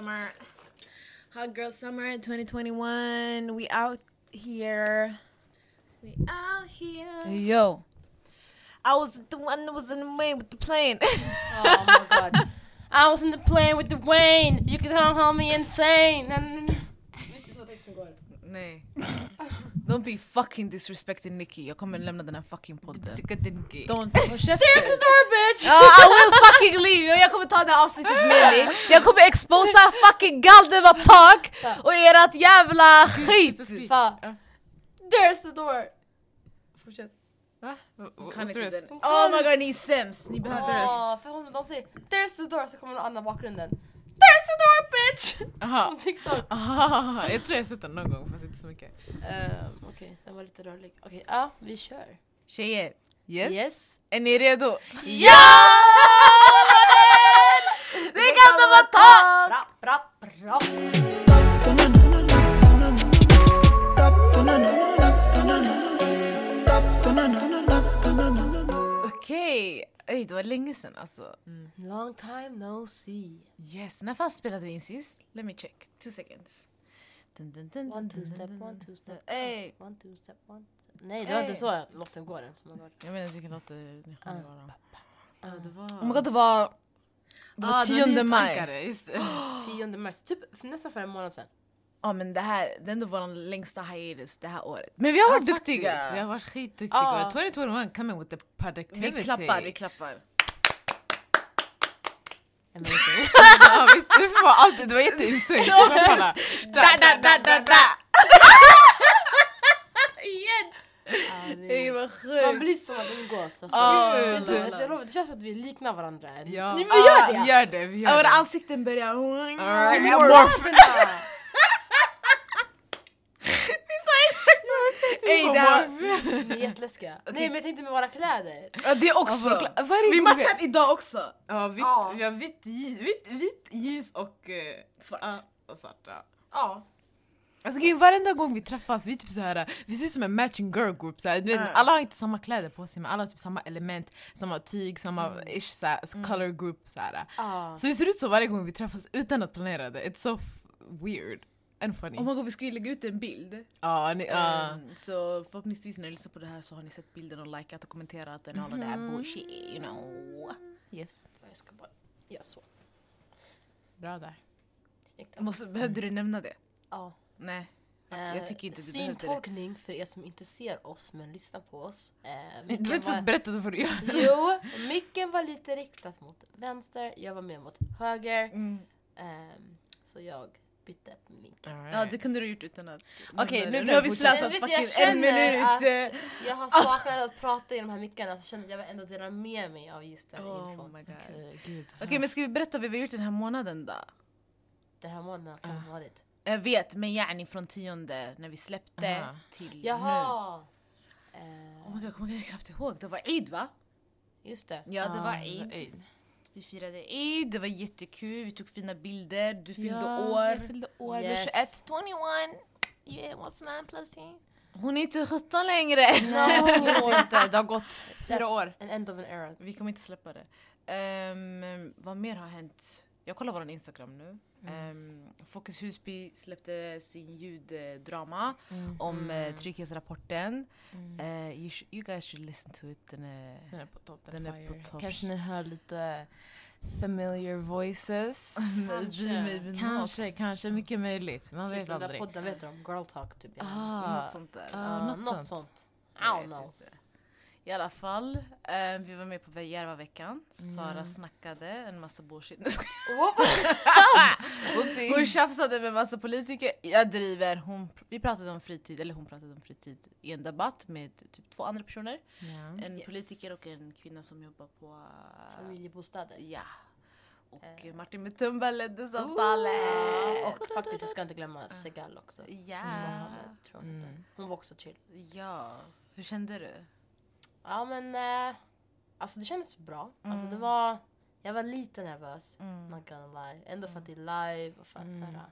Summer. Hot girl summer 2021. We out here. We out here. Yo. I was the one that was in the way with the plane. Oh my god. I was in the plane with the Wayne. You can call me insane. Visst är så texten går? Nej. Don't be fucking disrespecting Nicky. Jag kommer lämna den här fucking podden. Don't, håll There's käften. the door bitch! Ja, I will fucking leave! Jag kommer ta det här avsnittet med mig. Jag kommer exposa fucking Galdevatag och ert jävla skit! Fan. There's the door! Fortsätt. Va? Kan inte den. Oh my god, ni är sämst! Ni behöver Ja, för hon, de säger There's the door så kommer någon annan i bakgrunden. There's the door bitch! Aha. På TikTok. Aha, jag tror jag har sett den någon gång fast inte så mycket. Um, Okej, den var lite rörlig. Okej, ja vi kör. Tjejer, Yes? Yes. är ni redo? Ja! Det är Galdevatag! Bra, bra, bra. Okej, Oj, det var länge sedan alltså. Long time no see. Yes, när fan spelade vi in sist? Let me check, two seconds. Dun, dun, dun, One two step, one two step. Ey. One two step, one step. Nej det var inte så låten går ens. Jag minns vilken låt det ni sjöng bara. Ja, det var... Oh my god, det var... Det var Ah, 10 maj. nyhetsankare, Just det. 10 mars, typ nästan för en månad sedan. Ja men det här, det är ändå vår längsta hiatus det här året. Men vi har varit Ja, duktiga! faktiskt. Vi har varit skitduktiga. Ja. 2021 coming with the productivity. Vi klappar, vi klappar. Ja, visst, vi får alltid, det var. Klapparna. Da, da, da, da, da! Igen! Ja, det- Det var Man blir som att umgås. Alltså. Ja, det, är alltså, lovar, det känns som att vi liknar varandra. Ja. Vi gör det! Vi gör det, vi gör Våra det. ansikten börjar... Morph. Vi sa exakt samma Ey, det här... Ni är jätteläskiga. Nej men jag tänkte med våra kläder. Ja, det också! Varje Vi matchar idag också! Ja, vitt, Ja. vi har vitt, je- vitt, vitt jeans och eh, Svart. ja, och svart. Ja. Ja. Alltså grejen, varenda gång vi träffas, vi typ såhär, vi ser ut som en matching girl group. Såhär. Du vet, Mm. Alla har inte samma kläder på sig men alla har typ samma element, samma tyg, samma ish såhär, color group. Såhär. Ja. Så vi ser ut så varje gång vi träffas utan att planera det. It's so weird and funny. Oh my god, vi ska ju lägga ut en bild. Ja, ni, ja. Ehm, så förhoppningsvis när ni lyssnar på det här så har ni sett bilden och likat och kommenterat och alla det där bullshit, you know. yes. Jag ska bara... Ja så. Bra där. Snyggt. Måste, behövde du nämna det? Ja. Nej. Eh, Jag tycker inte du det. Syntolkning för er som inte ser oss men lyssnar på oss. Eh, Du vet var- att berätta vad du gör. Jo, micken var lite riktat mot vänster, jag var mer mot höger. Mm. Ehm, så jag bytte micken. Ja det kunde du gjort utan att... Okej, Men, nu nu har vi slösat fucking jag en minut. eh. Jag har saknat att prata i de här mickarna så kände att jag ändå dela med mig av just den Oh infon. Okej, gud. Okej men ska vi berätta vad vi har gjort den här månaden då? Den här månaden kan Ah. ha varit. Jag vet, men yani från tionde när vi släppte Aha. till nu. Jaha! Oh my god, kommer jag knappt ihåg. Det var Eid va? just det. Ja det var Ah, Eid. Vi firade Eid, det var jättekul, vi tog fina bilder, du fyllde Ja, år. Jag fyllde år, Yes. blev 21. 21. Yeah, what's 9 plus 10? Hon är inte 17 längre! No. inte, det har gått fyra år. An end of an era. Vi kommer inte släppa det. Ehm, vad mer har hänt? Jag kollar vår Instagram nu. Um, Fokus Husby släppte sin ljuddrama om uh, trygghetsrapporten. Eh, you, sh- you guys should listen to it. Den är... Den är på topp. Den är på topp. Kanske ni hör lite familiar voices. Maybe, maybe kanske, kanske. Mycket möjligt. Man Typ vet den där aldrig. podden vet du om? Girl talk typ. Ah, Något sånt där. Ja, något något, sånt. sånt. I don't vet know. I alla fall, eh, vi var med på Järvaveckan. Sara Mm. snackade en massa bullshit. Hon tjafsade med massa politiker. Jag driver. Hon, vi pratade om fritid, eller hon pratade om fritid i en debatt med typ två andra personer. Ja. En Yes. politiker och en kvinna som jobbar på... eh, Familjebostäder. Ja. Och Eh. Martin Mutumba ledde samtalet. Och faktiskt, jag ska inte glömma Segal också. Ja. Hette. Mm. Hon var också chill. Ja. Hur kände du? Ja men, eh, alltså det kändes bra. Alltså Mm. det var, jag var lite nervös. Mm. Not gonna lie. Ändå för att det är live och för att Mm. så här,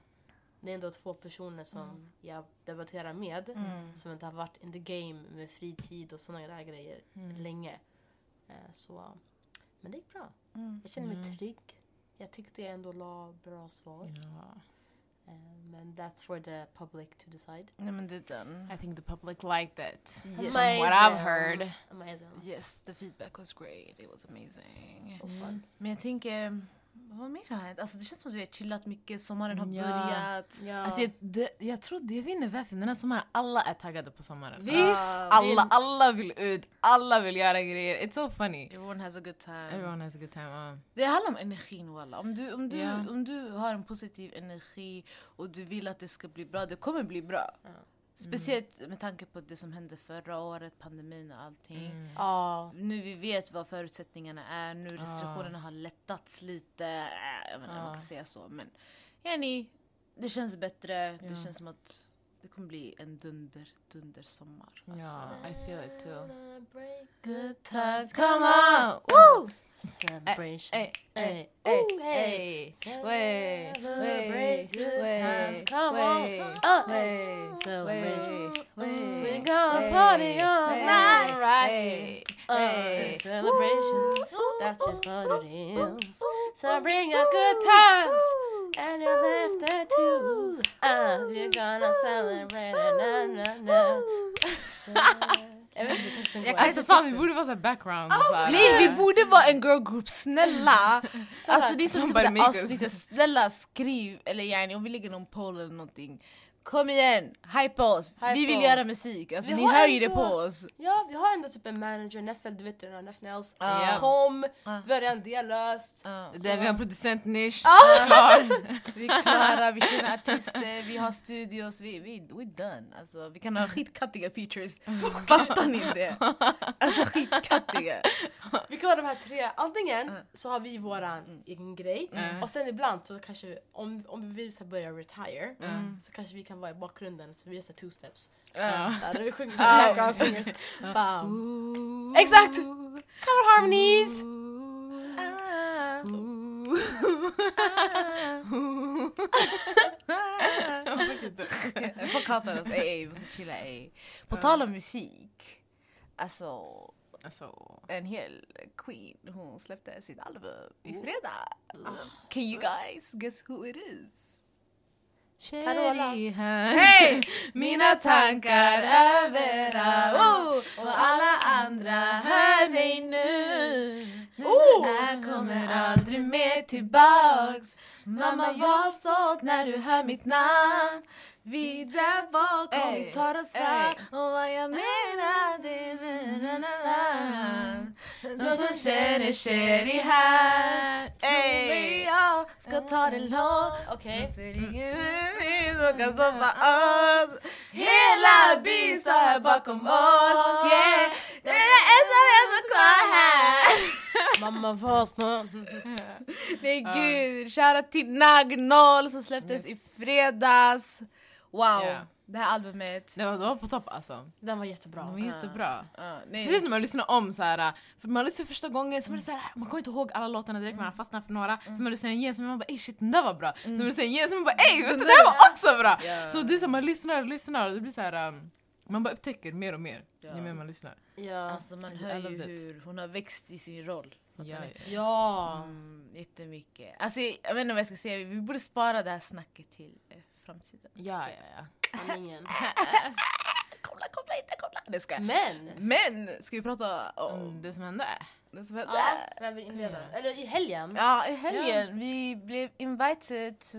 det är ändå två personer som jag debatterar med. Mm. Som inte har varit in the game med fritid och sådana där grejer Mm. länge. Eh, så, men det gick bra. Mm. Jag känner mig Mm. trygg. Jag tyckte jag ändå la bra svar. Ja. Eh, men that's for the public to decide. Nej men det är den. I think the public liked it. Yes. From what I've heard. Amazing. Yes, the feedback was great. It was amazing. Och fun. Men jag tänker, vad mer har hänt? Alltså det känns som att vi har chillat mycket, sommaren har Ja. börjat. Ja. Alltså jag, det, jag tror det vinner varför den här sommaren, alla är taggade på sommaren. Visst! Alla, alla vill ut, alla vill göra grejer. It's so funny. Everyone has a good time. Everyone has a good time. uh. Det handlar om energin walla. Om du, om, du, Ja. om du har en positiv energi och du vill att det ska bli bra, det kommer bli bra. Ja. Speciellt med tanke på det som hände förra året, pandemin och allting. Mm. Ja. Nu vi vet vad förutsättningarna är, nu restriktionerna har lättats lite. Äh, Jag vet inte om man kan säga så men yani, det känns bättre. Det Ja. känns som att det kommer bli en dunder, dunder sommar. Ja, I feel it too. Good times, come on! Woo! Celebration. Hey, Hey, hey, ooh, hey, hey. way, Celebrate way, good way, times. Come on. way, Uh, way, Celebration. way, We're gonna way, party all way, night, right? hey, Uh, hey. celebration. That's just what it is. So bring your good times and your laughter too. Uh, we're gonna celebrate. Na, na, na. Jag. Alltså fan vi borde vara såhär background. så här. Nej vi borde vara en girl group, snälla! Alltså det är som typ det avsnittet, snälla skriv eller yani om vi lägger någon poll eller någonting. Kom igen, hype oss! vi Hype vill oss. göra musik, alltså Vi ni har hör ju det på oss. Ja, vi har ändå typ en manager, Neffel, du vet den här Neff Nails. Ja. Kom, Ja. vi har redan det löst. Ja, Där vi har en producent nisch. Klar. vi är klara, vi känner artister, vi har studios, vi, vi, we done. Alltså, vi kan ha skitkattiga features. Fattar ni det? Alltså skitkattiga. Vi kan ha de här tre, antingen Mm. så har vi våran egen grej Mm. och sen ibland så kanske vi, om, om vi vill så börja retire Mm. så kanske vi kan vara i bakgrunden så vi gör så här two steps. Ja. När vi sjunger Ah. background singers. Bam. Exakt! Cover harmonies! Folk hatar oss, ey, vi måste chilla ey. På tal om musik, alltså Alltså, en hel queen, hon släppte sitt album i fredag. Can you guys guess who it is? Carola. Hej! Mina tankar överallt oh, och alla andra hör dig nu. Oh! Jag kommer aldrig mer tillbaks. Mamma var stolt när du hör mitt namn. Vi där bak och vi tar oss fram. Och vad jag menar det är De som känner Sherry här. Ey, jag ska ta det långt. Okej. Så ringer vi som kan stoppa oss Hela byn står här bakom oss yeah. Det är en som är så kvar här Mamma var små. Nej gud, shoutout till Nagnol som släpptes i fredags Wow, Ja. det här albumet Det var, det var på topp alltså. Den var jättebra. Det var jättebra. Ja, Speciellt nej. när man lyssnar om så här, för man lyssnar första gången så man, är så här, man kommer inte ihåg alla låtarna direkt, man fastnar för några. Så man lyssnar igen så man bara ey shit den där var bra. Så man lyssnar igen så man bara ey du, det här var också bra! Ja. Så det är så här, man lyssnar och lyssnar och det blir så här, um, man bara upptäcker mer och mer Ja. ju mer man lyssnar. Ja. Alltså man hör ju hur hon har växt i sin roll Ja, ja. Ja. Mm, jättemycket. Alltså, jag vet inte vad jag ska säga, vi borde spara det här snacket till eh, framtiden. Ja, ja, ja. Sanningen. Kolla, kolla inte, kolla! Det ska jag. Men. Men, ska vi prata om Mm, det som hände. det som hände? Ja, vem vill inleda? Eller i helgen. Ja, i helgen. Vi blev invited to...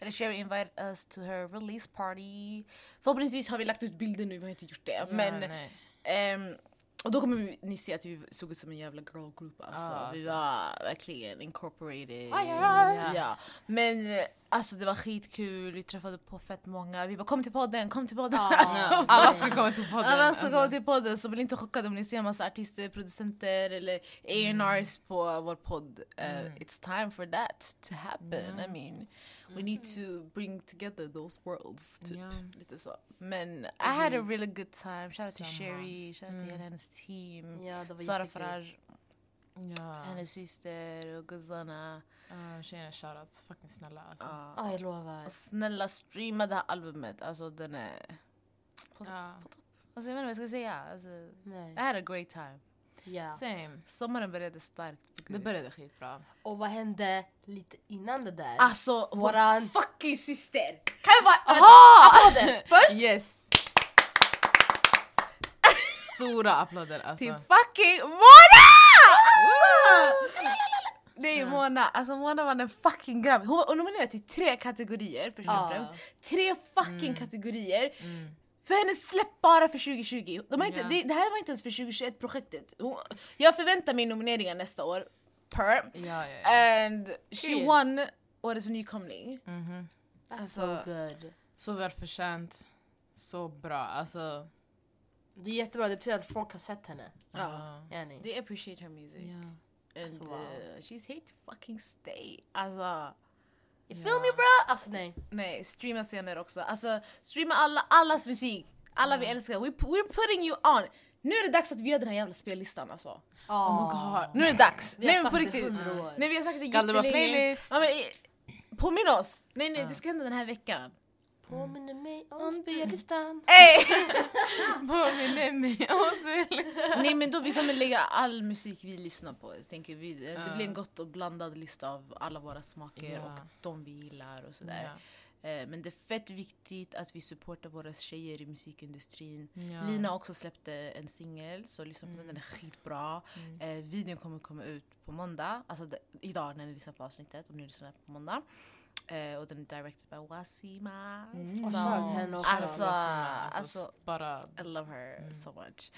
Eller Sherry invited us to her release party. Förhoppningsvis har vi lagt ut bilder nu, vi har inte gjort det. men, nej. ehm, och då kommer vi- ni se att vi såg ut som en jävla girl group. Alltså. Ja, vi alltså. var verkligen incorporated. Aj, aj, aj. Ja. Men alltså det var skitkul, vi träffade på fett många. Vi bara kom till podden, kom till podden. Ja. Alla ska komma till podden. Alla alltså. som kommer till podden så bli inte chockade om ni ser en massa artister, producenter eller A&Rs på vår podd. Uh, Mm. It's time for that to happen. I mean, we need to bring together those worlds. Typ. Ja. Lite så. Men I had a really good time. Shoutout till. Sherry, shoutout till Mm. hela hennes team. Ja, Sara. Faraj, Ja. hennes syster och Guzana. Uh, tjejerna shoutout, fucking snälla alltså. Ja. Ja, jag lovar. Snälla streama det här albumet. Alltså den är... Ja. Alltså, jag vet inte vad jag ska säga. Alltså, Nej. I had a great time. Ja. Same. Sommaren började starkt. Det började skitbra. Och vad hände lite innan det där? Alltså, Våran- fucking syster! Kan vi bara... Aha! Applåder! Först Yes! Stora applåder alltså. Till fucking Mona! Nej Mona, alltså Mona var en fucking grabb. Hon var nominerad till tre kategorier först och främst. Tre fucking Mm. kategorier. För hennes släpp bara för 2020. De har inte, Ja. det, det här var inte ens för 2021 projektet. Hon, jag förväntar mig nomineringar nästa år. Per. Ja, ja. And she Period. won Årets nykomling. Mhm. That's Alltså- so good. Så välförtjänt. Så bra. Alltså... Det är jättebra, det betyder att folk har sett henne. Ja. Yani. They appreciate her music. Ja. And wow. uh, she's here to fucking stay. Alltså, You feel me bro? Alltså nej. nej, streama scener också. Alltså, streama alla, allas musik. Alla vi älskar. We, we're putting you on. Nu är det dags att vi gör den här jävla spellistan alltså. Oh my god. Nu är det dags! Vi nej men på riktigt. Nej vi har sagt det jättelänge. playlist. Ja, men, eh, påminn oss! Nej nej, det ska hända den här veckan. Påminner mig om spellistan. Ey! Påminner mig om spellistan. nej men då vi kommer lägga all musik vi lyssnar på. Tänker vi, det blir en gott och blandad lista av alla våra smaker Ja. och de vi gillar och sådär. Ja. Eh, Men det är fett viktigt att vi supportar våra tjejer i musikindustrin. Ja. Lina har också släppte en singel, så lyssna på den, den är skitbra. Mm. Eh, videon kommer komma ut på måndag, alltså idag när ni lyssnar på avsnittet, om ni lyssnar på måndag. Eh, och den är directed by Wasima. Mm. Till henne också. Alltså, Alltså, alltså. I love her Mm. so much.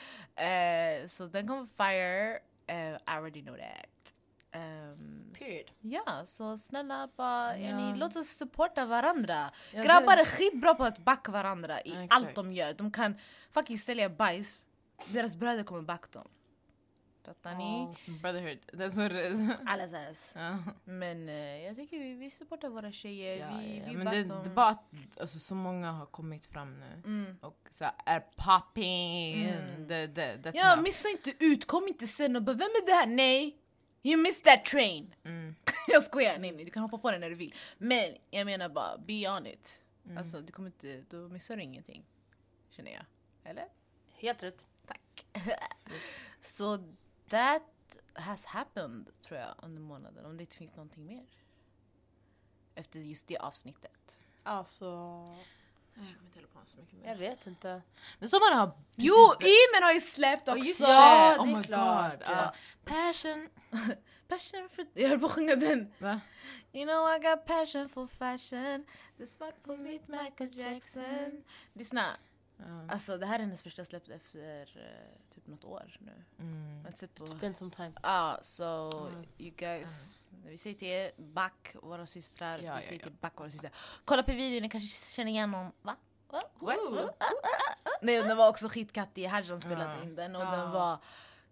Eh, så den kommer fire, eh, I already know that. Ehm, Period. Ja, så snälla bara, Ja. yani, låt oss supporta varandra. Ja, Grabbar det- är skitbra på att backa varandra i exakt. allt de gör. De kan fucking sälja bajs, deras bröder kommer backa dem. Fattar ni? Brotherhood. That's what it is. Allas ass. Ja. Men eh, jag tycker vi, vi supportar våra tjejer, Ja, vi, ja, vi Men det, det är bara att alltså, så många har kommit fram nu Mm. och så här, är popping. Mm. Det, det, that's Ja, enough. missa inte ut, kom inte sen och bara vem är det här? Nej! You missed that train! Mm. jag skojar, nej nej, du kan hoppa på den när du vill. Men jag menar bara, be on it. Mm. Alltså du kommer inte, då missar du ingenting. Känner jag. Eller? Helt rätt. Tack. Så that has happened tror jag under månaden. Om det inte finns någonting mer. Efter just det avsnittet. Alltså, Jag kommer inte hålla på så mycket jag vet inte. Men sommaren har... Jo, Imen har ju släppt också! just Ja, det! Oh my klart. god. Ja. Passion. Passion for... Jag höll på att sjunga den. Va? You know I got passion for fashion Det är svart på mitt Michael Jackson Lyssna, Ja. alltså det här är hennes första släpp efter eh, typ något år nu. Mm. Typ It's been some time. Ja, så Ja, you guys, vi säger till er, back våra systrar, Ja, vi ja, säger ja. till back våra systrar. Kolla på videon, ni kanske känner igen någon, va? Va? What? Nej, den var också skitkattig, Hadjan spelade in den och Ja. den var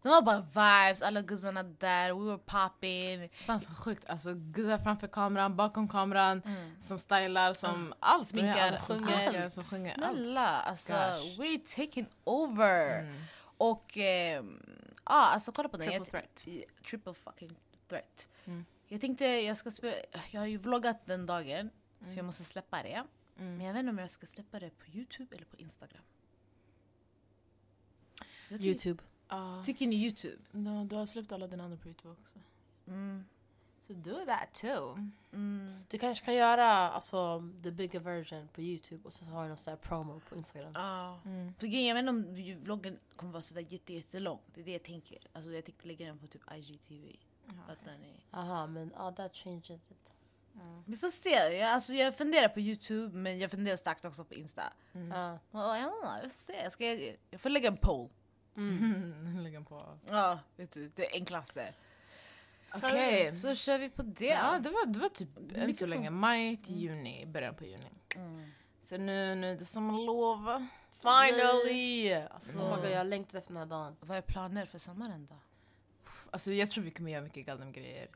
den var bara vibes, alla guzzarna där, we were popping. Fan så sjukt, alltså guzzar framför kameran, bakom kameran, Mm. som stylar, som allt. Sminkar, Allt, som sjunger. sjunger, som sjunger allt. Snälla, alltså Gosh. we're taking over. Mm. Och ehm, ja, alltså kolla på den. Triple threat. Triple fucking threat. Mm. Jag tänkte jag ska spela, jag har ju vloggat den dagen så Mm. jag måste släppa det. Men Mm. jag vet inte om jag ska släppa det på Youtube eller på Instagram. Youtube. Ah. Tycker ni Youtube? No, du har släppt alla dina andra på Youtube också. Mm. So do that too. Mm. Du kanske kan göra alltså, the bigger version på Youtube och så har du någon sån promo på Instagram. Ja. Mm. För jag vet inte om vloggen kommer vara sådär jätte, jättelång. Det är det jag tänker. Alltså jag tänkte lägga den på typ IGTV. Fattar ni? Aha, men ja, that changes it. Vi får se. Jag, alltså, jag funderar på Youtube men jag funderar starkt också på Insta. Mm. Vet inte, jag, får se. Jag, ska, jag får lägga en poll. Mm. Lägga på. Ja, vet du, det enklaste. Okej. Så kör vi på det. Ja, det var, det var typ är än så som- länge. Maj till juni, början på juni. Mm. Så nu, nu är det sommarlov. Finally! Alltså, Mm. jag har längtat efter den här dagen. Vad är planer för sommaren då? Alltså jag tror vi kommer göra mycket galna grejer.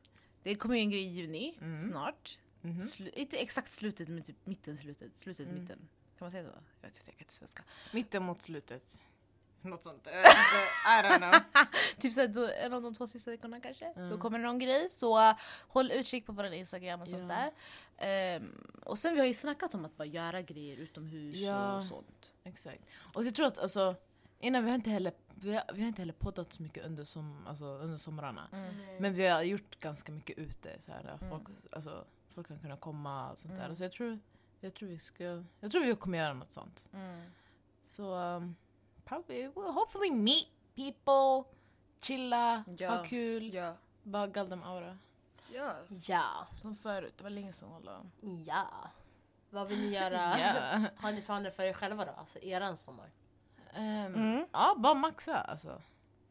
Det kommer ju en grej i juni, Mm. snart. Mhm. Slu- inte exakt slutet men typ mitten slutet. Slutet Mm. mitten. Kan man säga så? Jag vet inte, jag kan inte svenska. Mitten mot slutet. Något sånt. Jag vet inte. I don't know. Typ såhär, då, en av de två sista veckorna kanske. Mm. Då kommer det någon grej. Så uh, håll utkik på vår Instagram och sånt Ja. där. Ehm, och sen vi har ju snackat om att bara göra grejer utomhus Ja. och sånt. Exakt. Och jag tror att alltså, innan vi har inte heller vi, har, vi har inte heller poddat så mycket under, som, alltså, under somrarna. Mm. Men vi har gjort ganska mycket ute. Så här, Mm. folk, alltså, folk kan kunna komma och sånt där. Mm. Så jag tror, jag, tror vi ska, jag tror vi kommer göra något sånt. Mm. Så um, probably, we'll hopefully meet people, chilla, Ja. ha kul, Ja. bara galdem aura. Ja. Ja. Som förut, det var länge sedan hålla. Ja. Vad vill ni göra? Ja. Har ni planer för er själva då? Alltså eran sommar? Ehm, Mm. Ja, bara maxa alltså.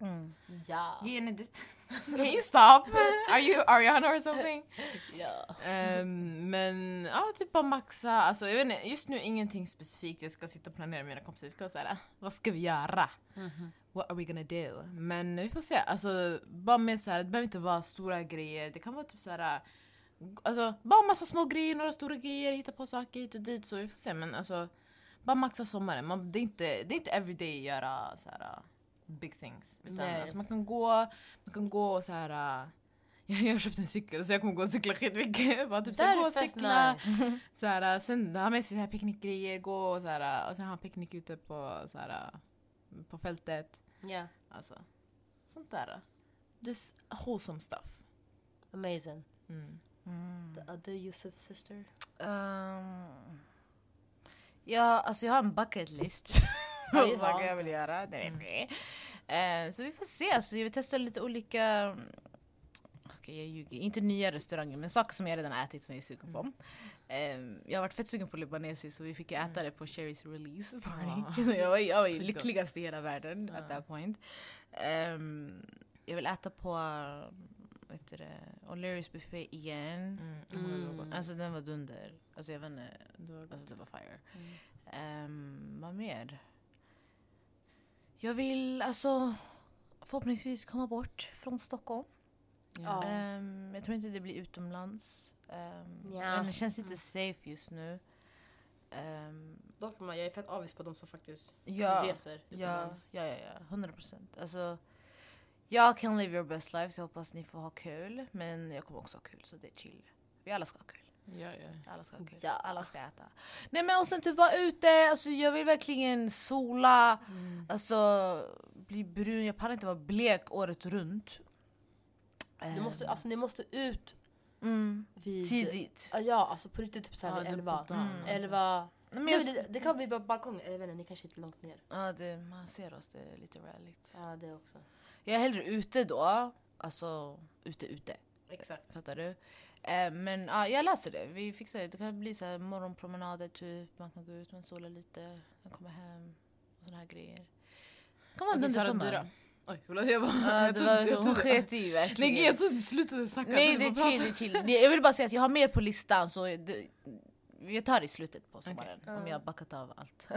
Mm. Ja. Can you stop? Are you Ariana or something? Ja. Ehm, men ja, typ bara maxa. Alltså, jag vet inte, just nu ingenting specifikt. Jag ska sitta och planera med mina kompisar. Vi ska vara såhär, vad ska vi göra? What are we gonna do? Men vi får se. Alltså, bara med så här, det behöver inte vara stora grejer. Det kan vara typ så här. Alltså, bara massa små grejer, några stora grejer, hitta på saker hit och dit. Så vi får se. Men alltså, bara maxa sommaren. Man, det, är inte, det är inte everyday göra så här, big things. Utan Nej. alltså, man kan gå, man kan gå och så här. Jag har köpt en cykel så jag kommer gå och cykla skitmycket. Bara typ så Det här, är gå och cykla. nice. Så här, sen ha med sig picknickgrejer, gå och, så här, och sen ha picknick ute på, så här, på fältet. Ja. Alltså, sånt där. Just wholesome stuff. Amazing. Mm. Mm. The other Yusuf sister? Ehm, ja, alltså jag har en bucket list. Ja, saker jag vill göra. Det vet vi. Eh, så vi får se. Alltså, jag vill testa lite olika... Okej, jag ljuger. Inte nya restauranger, men saker som jag redan ätit som jag är sugen på. Eh, jag har varit fett sugen på libanesiskt så vi fick ju äta det på Sherrys release party. Ah. jag var, jag var lyckligast i hela världen at Ja. that point. Ehm, jag vill äta på heter det, O'Learys buffé igen. Mm. Mm. Mm. Alltså, den var dunder. Alltså jag vet inte, alltså det var fire. Mm. Ehm, vad mer? Jag vill alltså förhoppningsvis komma bort från Stockholm. Ja. Ehm, jag tror inte det blir utomlands. Um, Ja. Men det känns inte safe just nu. Dock, man, jag är fett avis på de som faktiskt ja, reser utomlands. ja, ja, ja, 100 procent. Alltså, jag kan live your best life så jag hoppas ni får ha kul. Men jag kommer också ha kul så det är chill. Vi alla ska ha kul. Ja, ja. Alla ska. Ja. Alla ska äta. Nej men och sen typ vara ute, alltså jag vill verkligen sola, Mm. alltså bli brun. Jag pallar inte vara blek året runt. Ni måste, alltså, ni måste ut mm. vid... Tidigt. Ja, alltså på riktigt typ såhär Ja, vid det är elva. dagen, Mm. alltså. Men Nej, men det, det kan bli på balkongen, eller ni kanske inte är långt ner. ja, det, man ser oss, det är lite rallyt. Ja, det också. Jag är hellre ute då, alltså ute ute. Exakt. Fattar du? Eh, men ja, jag läser det. Vi fixar det. Det kan bli så här morgonpromenader typ. Man kan gå ut, man sola lite, man kommer hem. Och såna här grejer. Det kan vara en dundersommar. Oj, förlåt. Jag bara... Ja, jag det trodde- var, jag hon sket i verkligen. Nej jag trodde du slutade snacka. Nej det är chill, det chill. Jag vill bara säga att jag har mer på listan så det, jag tar det i slutet på sommaren. Okej. Om jag har backat av allt.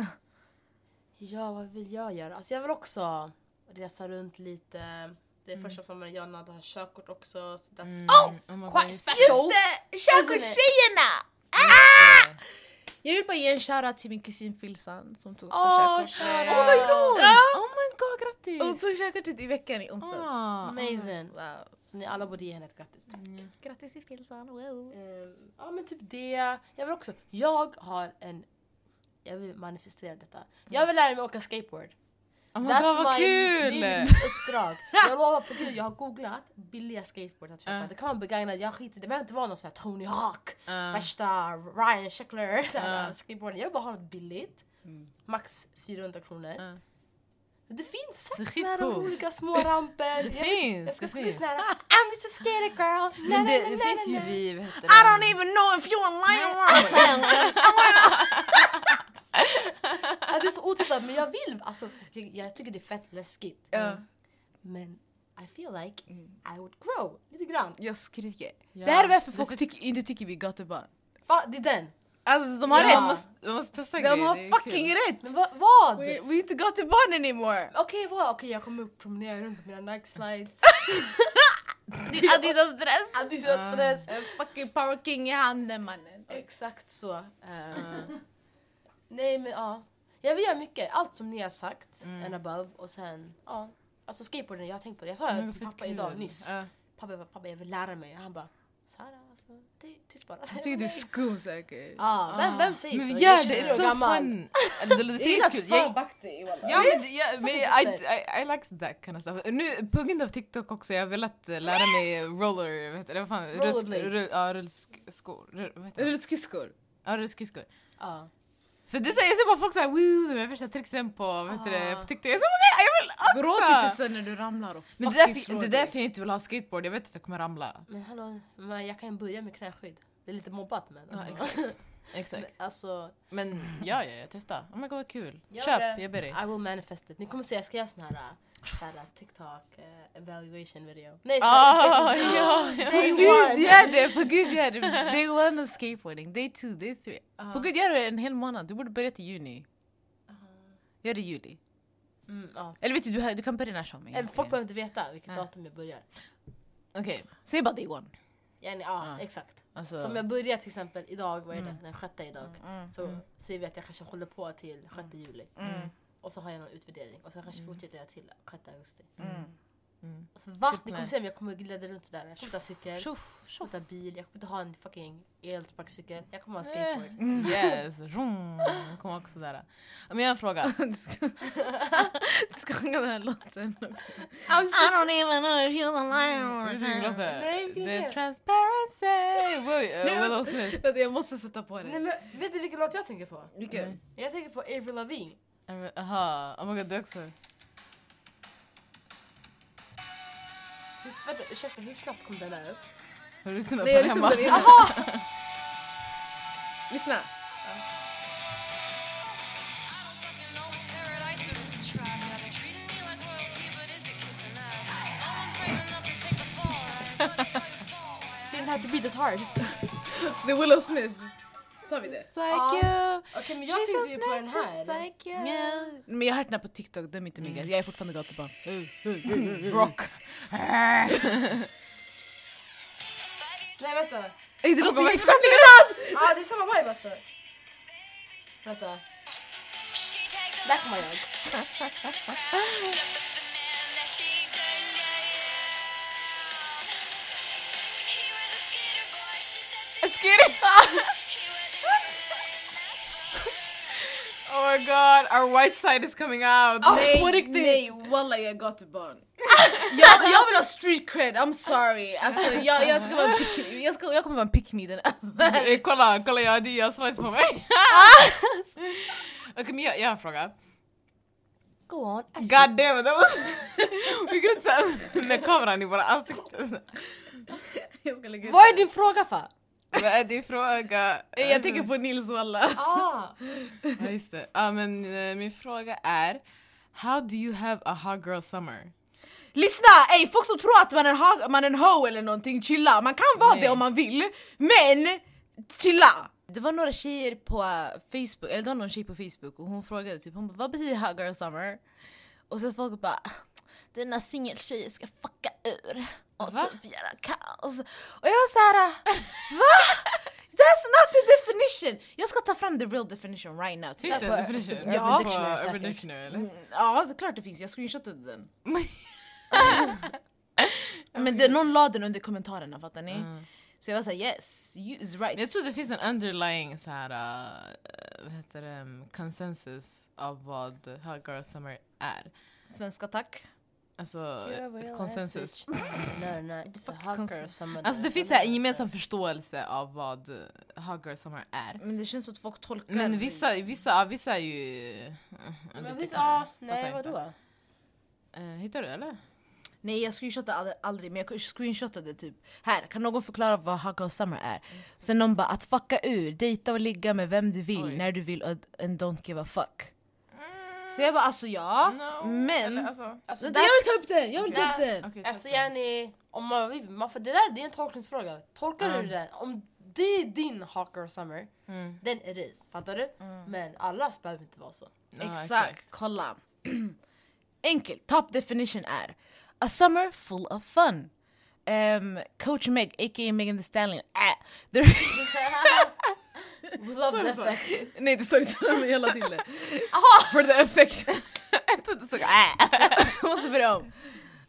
Ja, vad vill jag göra? Alltså jag vill också resa runt lite. Det är Mm. första sommaren jag har körkort också. Så that's Mm. oh, Oh my quite God. special! det! Körkortstjejerna! Ah! Jag vill bara ge en shoutout till min kusin Filsan som tog också Åh, körkort. Åh, vad glad! Oh my god, grattis! Hon tog körkortet i veckan i onsdags. Ah. Amazing. Wow. Så ni alla borde ge henne ett grattis. Tack. Mm. Grattis till Filsan, wow. Ehm, ja men typ det. Jag vill också, jag har en, jag vill manifestera detta. Jag vill lära mig åka skateboard. Oh my god vad kul! Det är mitt uppdrag. Jag lovar på gud, jag har googlat billiga skateboard att köpa. Ja. Det kan vara begagnat, jag skiter Det behöver inte vara någon sån här Tony Hawk, Ah. värsta Ryan Sheckler skateboard. Jag vill bara ha något billigt. Mm. Max 400 kronor. Ah. Det finns Det är sex såna här olika små ramper. Det jag, finns, Jag ska det här I'm just a skater girl. Na, Men det, na, det finns ju na. vi, vad heter I det? don't even know if you're lying Alltså, Ja, det är så otippat men jag vill, alltså jag, jag tycker det är fett läskigt. Ja. Men I feel like I would grow lite grann. Jag skriker. Ja. Det här är varför folk tycker, inte tycker vi är gatubarn. Va, det är den. Alltså de har Ja. rätt. Man måste, man måste testa De grejer, har är fucking kul. rätt! Men va, vad? We, we inte gatubarn anymore! Okej vad? Okej jag kommer upp promenera runt med mina Nike slides. Adidas dress! Adidas stress. En fucking power king i handen mannen. Exakt så. Eh, nej men ja. Jag vill göra mycket. Allt som ni har sagt Mm. and above och sen ja. Alltså skateboarden, jag har tänkt på det. Jag sa det vad till pappa idag kul. nyss. Ja. Pappa, pappa jag vill lära mig. Han bara Sara, alltså, tyst bara. Jag tycker du är skum säkert. Ja, vem, vem säger Men så? Jag är gör det, 23 år gammal. Det låter gillar fan Jag- Bakti walla. Ja men, ja, men I, I, I like that kind of stuff. Nu på grund av TikTok också, jag har velat lära mig roller, vad heter det? Vad fan? Rollerblades. ru- Ja, rullskor. Ru- Vad heter det? Rullskridskor. Ja, rullskridskor. Ja. För det säger jag ser bara folk såhär woo, de här första tricksen på, heter det, Ah. på TikTok. Jag är så jag vill också! Gråt inte sen när du ramlar och Men det är, därför, det jag inte vill ha skateboard, jag vet att jag kommer ramla. Men hallå, men jag kan börja med knäskydd. Det är lite mobbat men Ja, alltså. exakt. Exakt. Men, alltså, Men ja, ja, jag testar. Oh my god vad kul. Gör Köp, det. jag ber dig. I will manifest it. Ni kommer se, jag ska göra sån här, äh, sån här TikTok uh, evaluation video. Nej, Ah, här ja, ja. Day Gud one. gör det, på gud gör det. Day one of skateboarding, day two, day three. Ja. På gud gör det en hel månad, du borde börja till juni. Ja. Gör det i juli. Mm, ja. Eller vet du, du, du kan börja när som Eller helst. Folk behöver inte veta vilket Ja. datum jag börjar. Okej, säg bara day one. Ja, Ja. exakt. Alltså, Som jag börjar till exempel idag, vad är det? Mm. Den sjätte idag. mm, Så mm, säger vi att jag kanske håller på till 6 juli. Mm, Och så har jag någon utvärdering. Och så kanske fortsätter jag till 6 augusti. mm. Mm. Alltså, va? Typ Ni kommer nej. se mig, jag kommer glida runt sådär. Jag kommer inte ha cykel, jag Tjoff, kommer tjoff. inte ha bil, jag kommer inte ha en fucking elsparkcykel. Jag kommer ha en skateboard. Mm. Yes, vroom. Jag kommer också där. Men jag har en fråga. Du ska, du ska sjunga den här låten. I'm just- don't even know if you're Vet du vilken låt det är? Nej, Det är det? Transparency! Wait, uh, Nej, Willow Smith. Vänta, jag måste sätta på Nej, det. men, vet ni vilken låt jag tänker på? Vilken? Jag tänker på Avril Lavigne. Jaha, oh my god det också. Hur, vänta, ursäkta, hur snabbt kom den där upp? Har du lyssnat på den hemma? på det innan. Lyssna. Didn't have to beat as hard. Är Willow Smith. Sa vi det? Psycho! Okej, men jag tänkte ju på den här. Ja. Men jag har hört den här på TikTok, döm inte mig. Jag är fortfarande gatubarn. Rock! Nej, vänta. Ey, det låter exakt likadant! ah, det är samma vibe alltså. Vänta. Där kommer jag. Skitty! oh my god, our white side is coming out! Nej, på riktigt. nej, walla jag är gatubarn. jag, jag vill ha street cred, I'm sorry. Alltså, jag, jag, ska vara pick, jag, ska, jag kommer vara en pick me den. Alltså, Eh, kolla, kolla jag har Adidas slides på mig. Okej men jag, jag har en fråga. Go on. ask God it. damn it! that was- Vi kan inte med kameran i våra ansikten. Vad är din fråga för? Vad är din fråga? Jag tänker på Nils walla. Ah. Ja just det. Ja men eh, min fråga är How do you have a hot girl summer? Lyssna! Ey, folk som tror att man är, en man är en hoe eller någonting, chilla. Man kan vara Nej. det om man vill, men chilla! Det var några tjejer på uh, Facebook, eller det var någon tjej på Facebook och hon frågade typ hon bara, vad betyder hot girl summer? Och så folk bara dina singeltjejer ska fucka ur och Va? typ göra kaos. Och jag var såhär, va? That's not the definition! Jag ska ta fram the real definition right now. Finns det en definition? Ja. På. Urban Dictionary eller? Mm, Ja, det är klart det finns. Jag screenshotade den. Men det, någon la den under kommentarerna, fattar ni? Mm. Så jag var såhär yes, you is right. Men Jag tror det finns en underlying så här, uh, vad heter det, um, consensus av vad hot girl summer är. Svenska tack. Alltså konsensus. No, no, it's a summer. Alltså det finns så här en gemensam förståelse av vad uh, hot girl summer är. Men det känns som att folk tolkar Men vissa, vissa, ja, vissa är ju... uh, Men kan- ja, nej vadå? Eh, hittar du eller? Nej jag screenshotade ald- aldrig, men jag screenshotade typ Här, kan någon förklara vad hot girl summer är? Sen någon bara att fucka ur, dejta och ligga med vem du vill, Oj. när du vill och and don't give a fuck. Så jag bara alltså ja, No, men... eller, alltså, Alltså, jag vill ta upp den! Jag vill ta upp den! ta Alltså yani, om man vill, man får, det där det är en tolkningsfråga. Tolkar Ja. du det? Om det är din hot girl summer, den. Mm. den är det. Fattar du? Men allas behöver inte vara så. Ja, exakt. kolla. Enkelt, top definition är A summer full of fun. Um, Coach Meg, a.k.a. Megan Thee Stallion. Äh. The- We love the effect. Nej det står inte men jag la till det. For the effect. Jag trodde så äh. Jag måste börja om.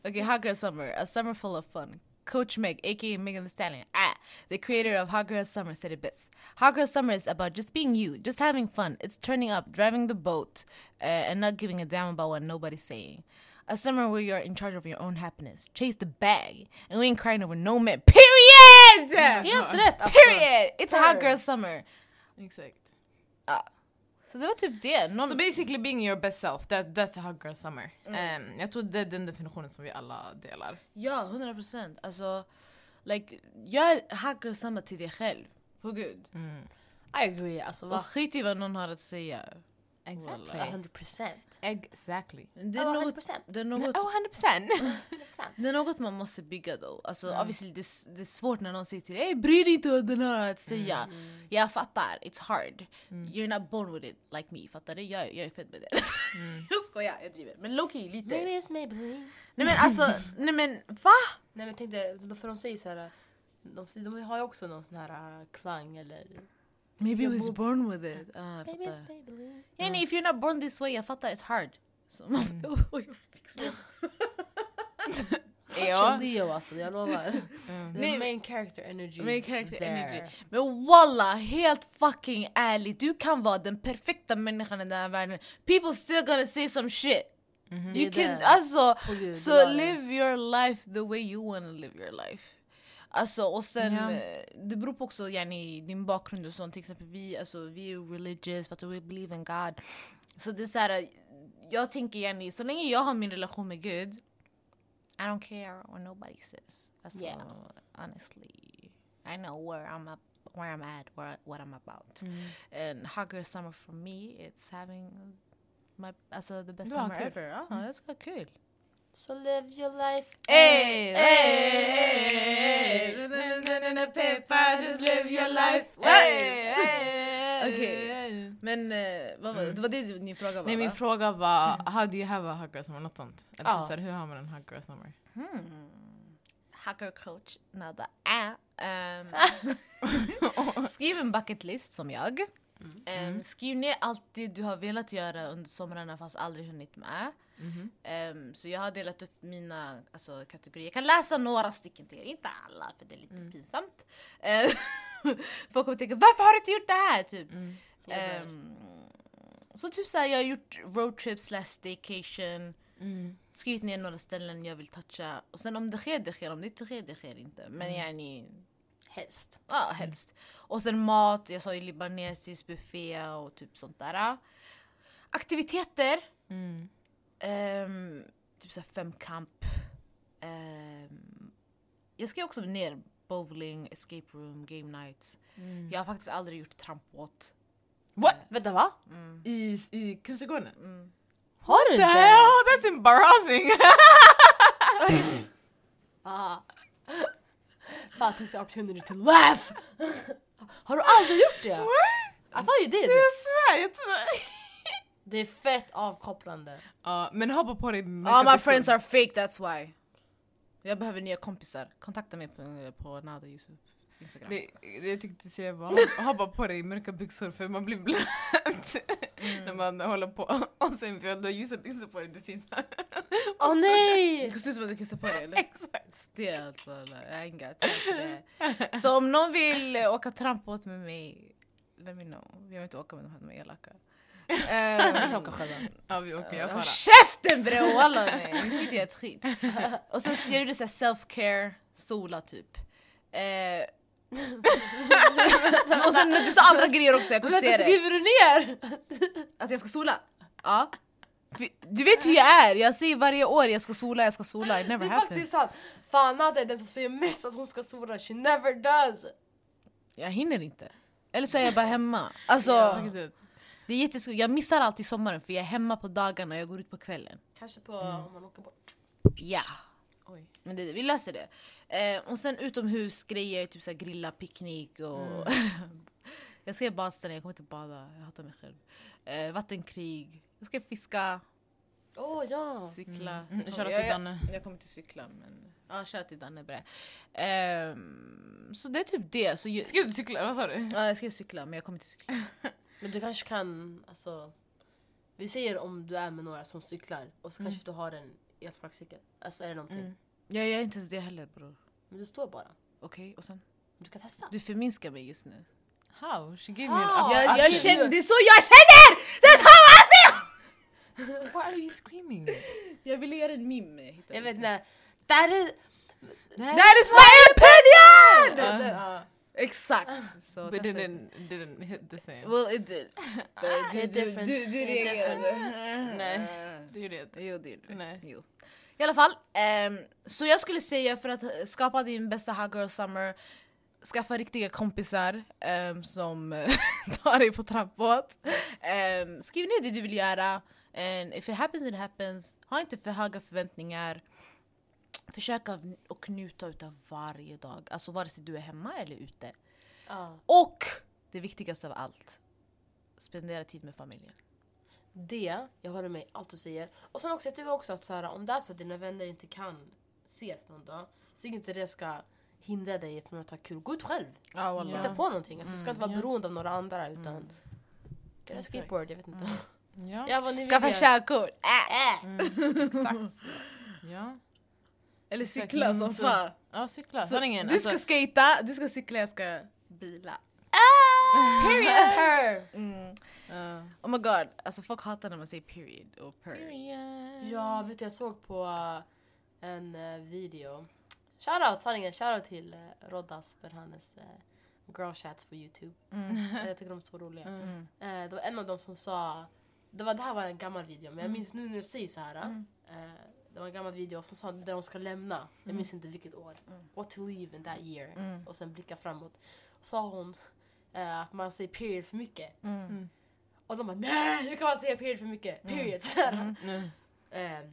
Okay, hot girl summer. A summer full of fun. Coach Meg, aka Megan Thee Stallion, ah, the creator of Hot Girl Summer, said it best. Hot Girl Summer is about just being you, just having fun. It's turning up, driving the boat, uh, and not giving a damn about what nobody's saying. A summer where you're in charge of your own happiness. Chase the bag, and we ain't crying over no man. Period! Helt rätt! Alltså. Period! It's a hot girl summer. Exakt. Så det var typ det. Någon... Så basically being your best self, that, that's a hot girl summer. Ehm, jag tror det är den definitionen som vi alla delar. Ja, 100 procent. Alltså, like, gör hot girl summer till dig själv. På gud. I agree, alltså Och skit i vad någon har att säga. Exactly. 100%. Exactly. Det är, något, 100%. det, är något, Oh, 100%! 100%. det är något man måste bygga då. Alltså, obviously, det, är- det är svårt när någon säger till dig "Ey, bry dig inte vad den har att säga. Jag fattar, it's hard. You're not born with it like me, fattar du? Jag, jag är född med det. jag skojar, jag driver. Men low-key lite. Maybe it's Maybelline. Nej men alltså, nej men va? Nej men tänkte, då- för de säger så här. De, de har ju också någon sån här uh, klang eller... Maybe Jag was bor- born with it. Ah, jag Maybe it's fattar. Yani, if you're not born this way, jag fattar, it's hard. Så man, Oj, jag fick Ja. Leo alltså, jag lovar. The Nej, main character energy Main is character there. energy. Men walla, helt fucking ärligt. Du kan vara den perfekta människan i den här världen. People still gonna say some shit. Det You är can, det. alltså, På Gud, det var det. live your life the way you wanna live your life. Alltså och sen, eh, det beror på också yani, din bakgrund och sånt. Till exempel vi, alltså, vi är religious, för att we believe in God. Så det är så här, jag tänker yani, så länge jag har min relation med Gud, I don't care what nobody says. Alltså, Yeah. honestly, I know where I'm up, where I'm at, where, what I'm about. Mm. And Hugger Summer for me, it's having my, alltså the best summer kul. ever. Ja, det ska vara kul. So live your life. Hey, hey, Peppa, just live your life. Okej. Men eh, vad var, det var det din fråga var Nej min fråga var, how do you have a hot girl summer? Något sånt. Eller typ såhär, hur har man en hot girl summer? Hmm. Hacker coach, nada ä. Um, skriv en bucket list som jag. Ehm, skriv ner allt det du har velat göra under somrarna fast aldrig hunnit med. Ehm, så jag har delat upp mina alltså, kategorier. Jag kan läsa några stycken till er, inte alla för det är lite pinsamt. Ehm, Folk kommer tänka varför har du inte gjort det här? Typ. Ehm, så typ såhär, jag har gjort roadtrip slash staycation. Skrivit ner några ställen jag vill toucha. Och sen om det sker, det sker. Om det inte sker, det sker inte. Men yani, Helst. ja helst. Och sen mat, jag sa ju libanesisk buffé och typ sånt där. Aktiviteter. Ehm, typ såhär femkamp. Um, jag skrev också ner bowling, escape room, game nights. Jag har faktiskt aldrig gjort trampbåt. What? Vänta va? I, i Kungsträdgården? Har du inte? hell? That's embarrassing! Ah. Fan, I took the opportunity to laugh! Har du aldrig gjort det? I thought you did. jag svär, jag. Det är fett avkopplande. Ja, men hoppa på dig All my friends are fake, that's why. Jag behöver nya kompisar. Kontakta mig på, på Nada Yusuf Instagram. Det jag tänkte säga var hoppa- hoppa på dig mörka byxor för man blir blöt när man håller på. Och sen för du har ljusa byxor på dig det syns. Åh oh, nej! Det ser ut som att du kissar på dig eller? Exakt. Är alltså, jag har inga. Så om någon vill åka trampbåt med mig, let me know. Jag vill inte åka med de här, de är elaka. Vi Ehm, kan åka själva. Ja vi åker, jag Sara. käften bre walla nej, ni ska inte göra ett skit. Och sen jag gjorde här self-care, sola typ. Eh, och sen det är så andra grejer också, jag kommer inte säga det. skriver du ner? Att jag ska sola? Ja. Du vet hur jag är, jag säger varje år jag ska sola, jag ska sola, it Det never är happens. faktiskt sant. Fan Nada är den som säger mest att hon ska sola, she never does. Jag hinner inte. Eller så är jag bara hemma. Alltså, det är jätteskoj. Jag missar alltid sommaren för jag är hemma på dagarna och jag går ut på kvällen. Kanske på om man åker bort. Ja. Oj. Men det, vi löser det. Eh, och sen utomhusgrejer, typ så grilla, picknick och... jag ska badställa, jag kommer inte bada, jag hatar mig själv. Eh, vattenkrig, jag ska fiska, Åh oh, ja! cykla. Mm, shoutout jag, till Danne. Jag, jag kommer inte cykla men... Ja, shoutout till Danne bre. Ehm, så det är typ det. Så ju, Ska du cykla? Vad sa du? ja, jag ska cykla men jag kommer inte cykla. Men du kanske kan, alltså... Vi säger om du är med några som cyklar och så kanske du har en elsparkcykel. Alltså är det någonting? Jag gör inte ens det heller bror. Men du står bara. Okej, och sen? Du kan testa. Du förminskar mig just nu. How? She gave me an How? up. Jag, jag känner, det är så jag känner! That's how I feel! Why are you screaming? Jag ville göra en meme. Jag vet inte. That is... That is my opinion! Det- det- ja. Exakt. Så But testa didn't, didn't hit the same. Well it did. Är different. Du, du Det är reagerade. Nej. Det gjorde jag inte. Jo det gjorde du. Nej. Jo. I alla fall, ehm, så jag skulle säga för att skapa din bästa hot girl summer Skaffa riktiga kompisar ehm, som tar dig på trampåt. Ehm, skriv ner det du vill göra. And if it happens, it happens. Ha inte för höga förväntningar. Försök att njuta utav varje dag. Alltså vare sig du är hemma eller ute. Ja. Och det viktigaste av allt. Spendera tid med familjen. Det, jag håller med allt du säger. Och sen också, jag tycker också att så här, om det är så att dina vänner inte kan ses någon dag, så tycker inte det ska hindra dig från att ha kul. Gå ut själv. Ja, wallah. Hitta på någonting. Alltså, du ska inte vara ja. beroende av några andra utan... Get a Exakt. skateboard, jag vet inte. Ja, Ja, ni Skaffa körkort. Äh. exakt. Ja. Eller cykla mm, som så- fan. Ja, cykla. Så Sanningen. du ska alltså, skata, du ska cykla, jag ska bila. Period! Her. Mm. ja. Oh my god, alltså folk hatar när man säger period och per. Period. Ja, vet du, jag såg på uh, en uh, video. Shoutout, sanningen, shoutout till uh, Roddas för hennes uh, girl chats på youtube. Eh, jag tycker de är så roliga. Mm. Eh, det var en av dem som sa, det, var, det här var en gammal video men jag minns nu när du säger så här. eh, det var en gammal video som sa där de ska lämna, jag minns inte vilket år. What to leave in that year. Mm. Och sen blicka framåt. Och sa hon eh, att man säger period för mycket. Mm. Och de bara nej hur kan man säga period för mycket? Period. Så här. Mm. Eh,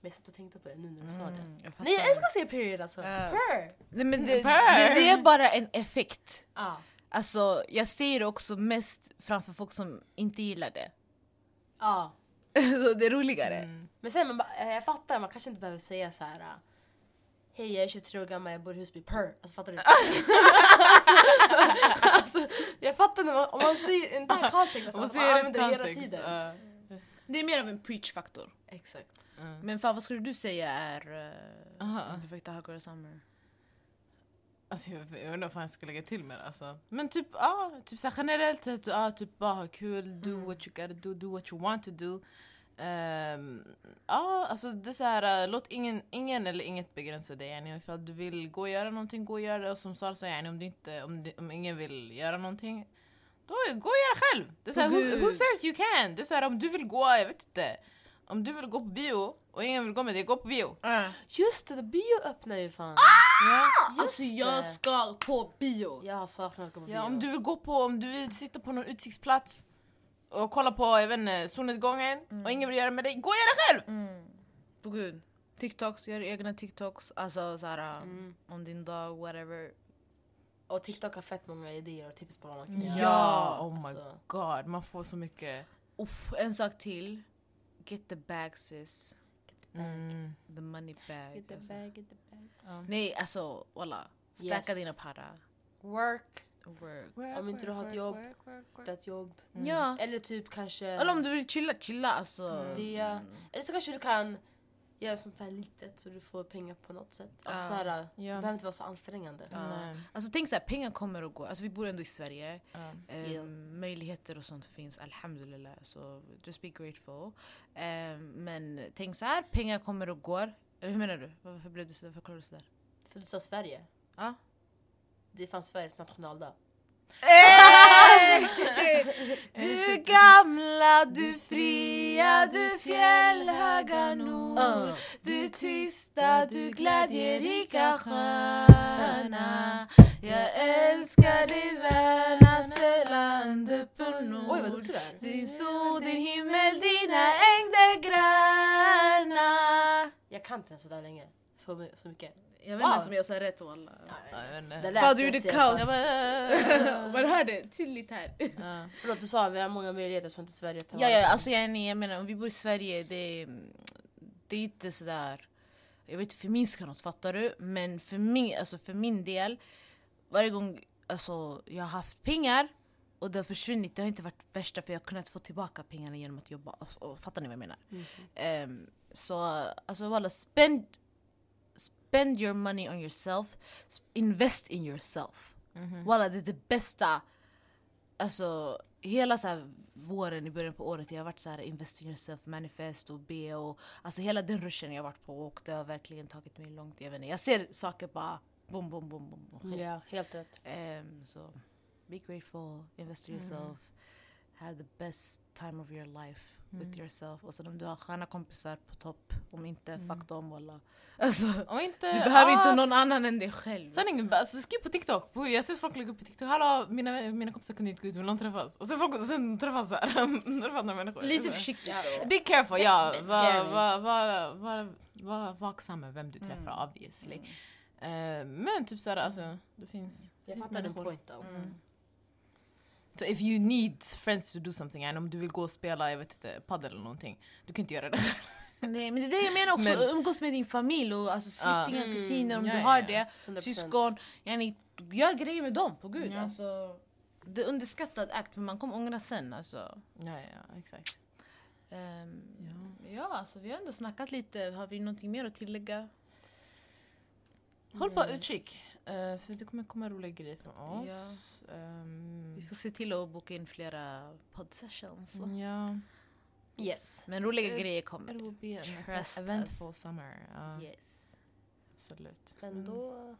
men jag satt och tänkte på det nu när du sa det. Mm, jag fattar. Nej jag älskar att säga period alltså. Ja. Per! Nej, men det, Per. det, det är bara en effekt. Ja. Alltså, jag ser det också mest framför folk som inte gillar det. Ja. Så det är roligare. Mm. Men sen, man, eh, jag fattar, man kanske inte behöver säga så här. Hej jag är 23 år gammal, jag bor i Husby, per. Alltså fattar du? alltså, jag fattar när man, om man säger en där kontext, alltså, Om man rätt använder det hela tiden. ja. Det är mer av en preach-faktor. Exakt. Mm. Men fan, vad skulle du säga är uh, Aha. den perfekta hot girl summer? Alltså jag, jag inte vad jag ska lägga till med det, alltså. Men typ, ja, typ så generellt sett, ja, typ bara ha kul, do what you gotta do, do what you want to do. Ehm, ja, alltså det är så här, äh, låt ingen, ingen eller inget begränsa dig. Yani. Ifall du vill gå och göra någonting, gå och göra det. Och som Sara sa, yani, om, du inte, om, du, om ingen vill göra någonting, då gå och göra själv. Det är så här, who, who says you can? Det är så här, om du vill gå, jag vet inte. Om du vill gå på bio och ingen vill gå med dig, gå på bio. Just det, bio öppnar ju fan. Ja. Alltså jag det. ska på bio! Jag har saknat att gå på bio. Ja, om du vill gå på, om du vill sitta på någon utsiktsplats och kolla på, jag vet inte, solnedgången och ingen vill göra med dig, gå och gör det själv! Mm. På gud. TikToks, gör egna TikToks. Alltså såhär, Mm. om din dag, whatever. Och TikTok har fett många idéer och tips på vad man kan Ja, göra. Ja, oh my Alltså, god, man får så mycket. Uff, en sak till. Get the bag sis. Mm. The money bag. Get the alltså. bag, get the bag. Nej alltså walla. Stacka Yes. dina para. Work, Work. Om inte du har ett jobb, hitta ett jobb. Ja. Eller typ kanske... Eller om du vill chilla, chilla alltså. Det, eller så kanske du kan göra sånt här litet så du får pengar på något sätt. Alltså Ja. så här, det Ja. behöver inte vara så ansträngande. Ja. Nej. Alltså tänk såhär, pengar kommer och går. Alltså vi bor ändå i Sverige. Ja. Ehm, Ja. Möjligheter och sånt finns, alhamdulillah. Så just be grateful. Ehm, men tänk så här, pengar kommer och går. Eller hur menar du? Varför blev du sådär? Förklarar du sådär? För du sa Sverige. Ja. Det är fan Sveriges nationaldag. Du gamla, du fria, du fjällhöga nord. Du tysta, du glädjerika sköna Jag älskar dig värnaste land uppe nord Oj vad duktig du är. Din sol, din himmel, dina ängder gröna Jag kan inte den sådär länge. Så, så mycket. Jag vet inte ens om jag sa rätt walla. Ja, jag vet inte. Det lät Fan du gjorde kaos. fall. Man hörde tydligt här. Ja. Förlåt du sa vi har många möjligheter som inte Sverige tar Ja, ja alltså jag, jag menar om vi bor i Sverige, det, det är inte sådär... Jag vill inte förminska något, fattar du? Men för min, alltså för min del, varje gång alltså, jag har haft pengar och det har försvunnit, det har inte varit värsta för jag har kunnat få tillbaka pengarna genom att jobba. Alltså, fattar ni vad jag menar? Mhm. Ehm, så alltså walla, spend... sp- spend your money on yourself, invest in yourself. Walla det är det bästa, alltså hela så här våren i början på året jag har varit så här invest in yourself, manifest och be och alltså hela den ruschen jag har varit på och det har verkligen tagit mig långt. Jag, vet inte, jag ser saker bara boom, boom. boom. Ja, helt rätt. Um, so be grateful, invest in yourself, have the best time of your life with yourself. Och sen om du har sköna kompisar på topp, om inte, fuck dem walla. Alltså, Och inte, du behöver inte ah, någon annan än dig själv. Sanningen, alltså skriv på TikTok. Jag ser folk lägga upp på TikTok. Hallå, mina, mina kompisar kunde inte gå ut, vill någon träffas? Och sen, folk, sen träffas så här, träffar andra människor. Lite Så- försiktig. Be careful, ja. Var, var, var, var, var vaksam med vem du träffar obviously. Eh, men typ såhär, alltså det finns... Jag fattar din point though. Så if you need friends to do something, and om du vill gå och spela, jag vet inte, padel eller någonting. Du kan inte göra det. Nej men det är det jag menar också, Men- umgås med din familj och alltså släktingar, Mm, kusiner om ja, du har ja. det, 100%. syskon. Yani, gör grejer med dem, på gud. Ja. Alltså, det är underskattad akt för man kommer ångra sen. Alltså. Ja, ja, exakt. Ehm, Ja. ja, alltså, vi har ändå snackat lite. Har vi någonting mer att tillägga? Håll bara utkik, eh, för det kommer komma roliga grejer från oss. Ehm, Vi får se till att boka in flera podsessions. ja. Yes. Men roliga It- grejer It kommer. will be an Trust eventful summer. Ja, Yes. absolut. Men då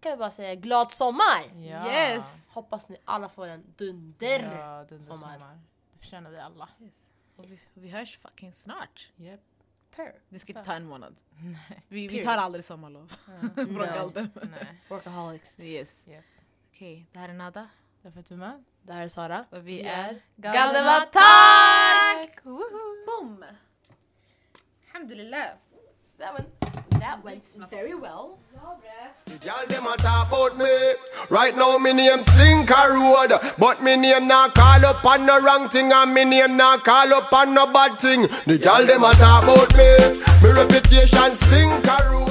kan vi bara säga glad sommar! Ja. Yes! Hoppas ni alla får en dunder! Ja, den sommar. sommar. Det förtjänar vi alla. Och vi, och vi hörs fucking snart. Yep. Per. Det ska inte ta en månad. Nej. Vi, vi tar aldrig sommarlov. Från No. Galde. Nej. Workaholics. Yes. Yep. Okej, det här är Nada. Att du är med. Det här är Sara. Och vi Vi är Galdevatak! Boom! Alhamdulillah. That went, very well. Girl them talk about me. Right now me name Slinker Road, but me name not call up on wrong thing, and me name not call up on no bad thing. The girl them a talk about me. Me reputation Slinker Road.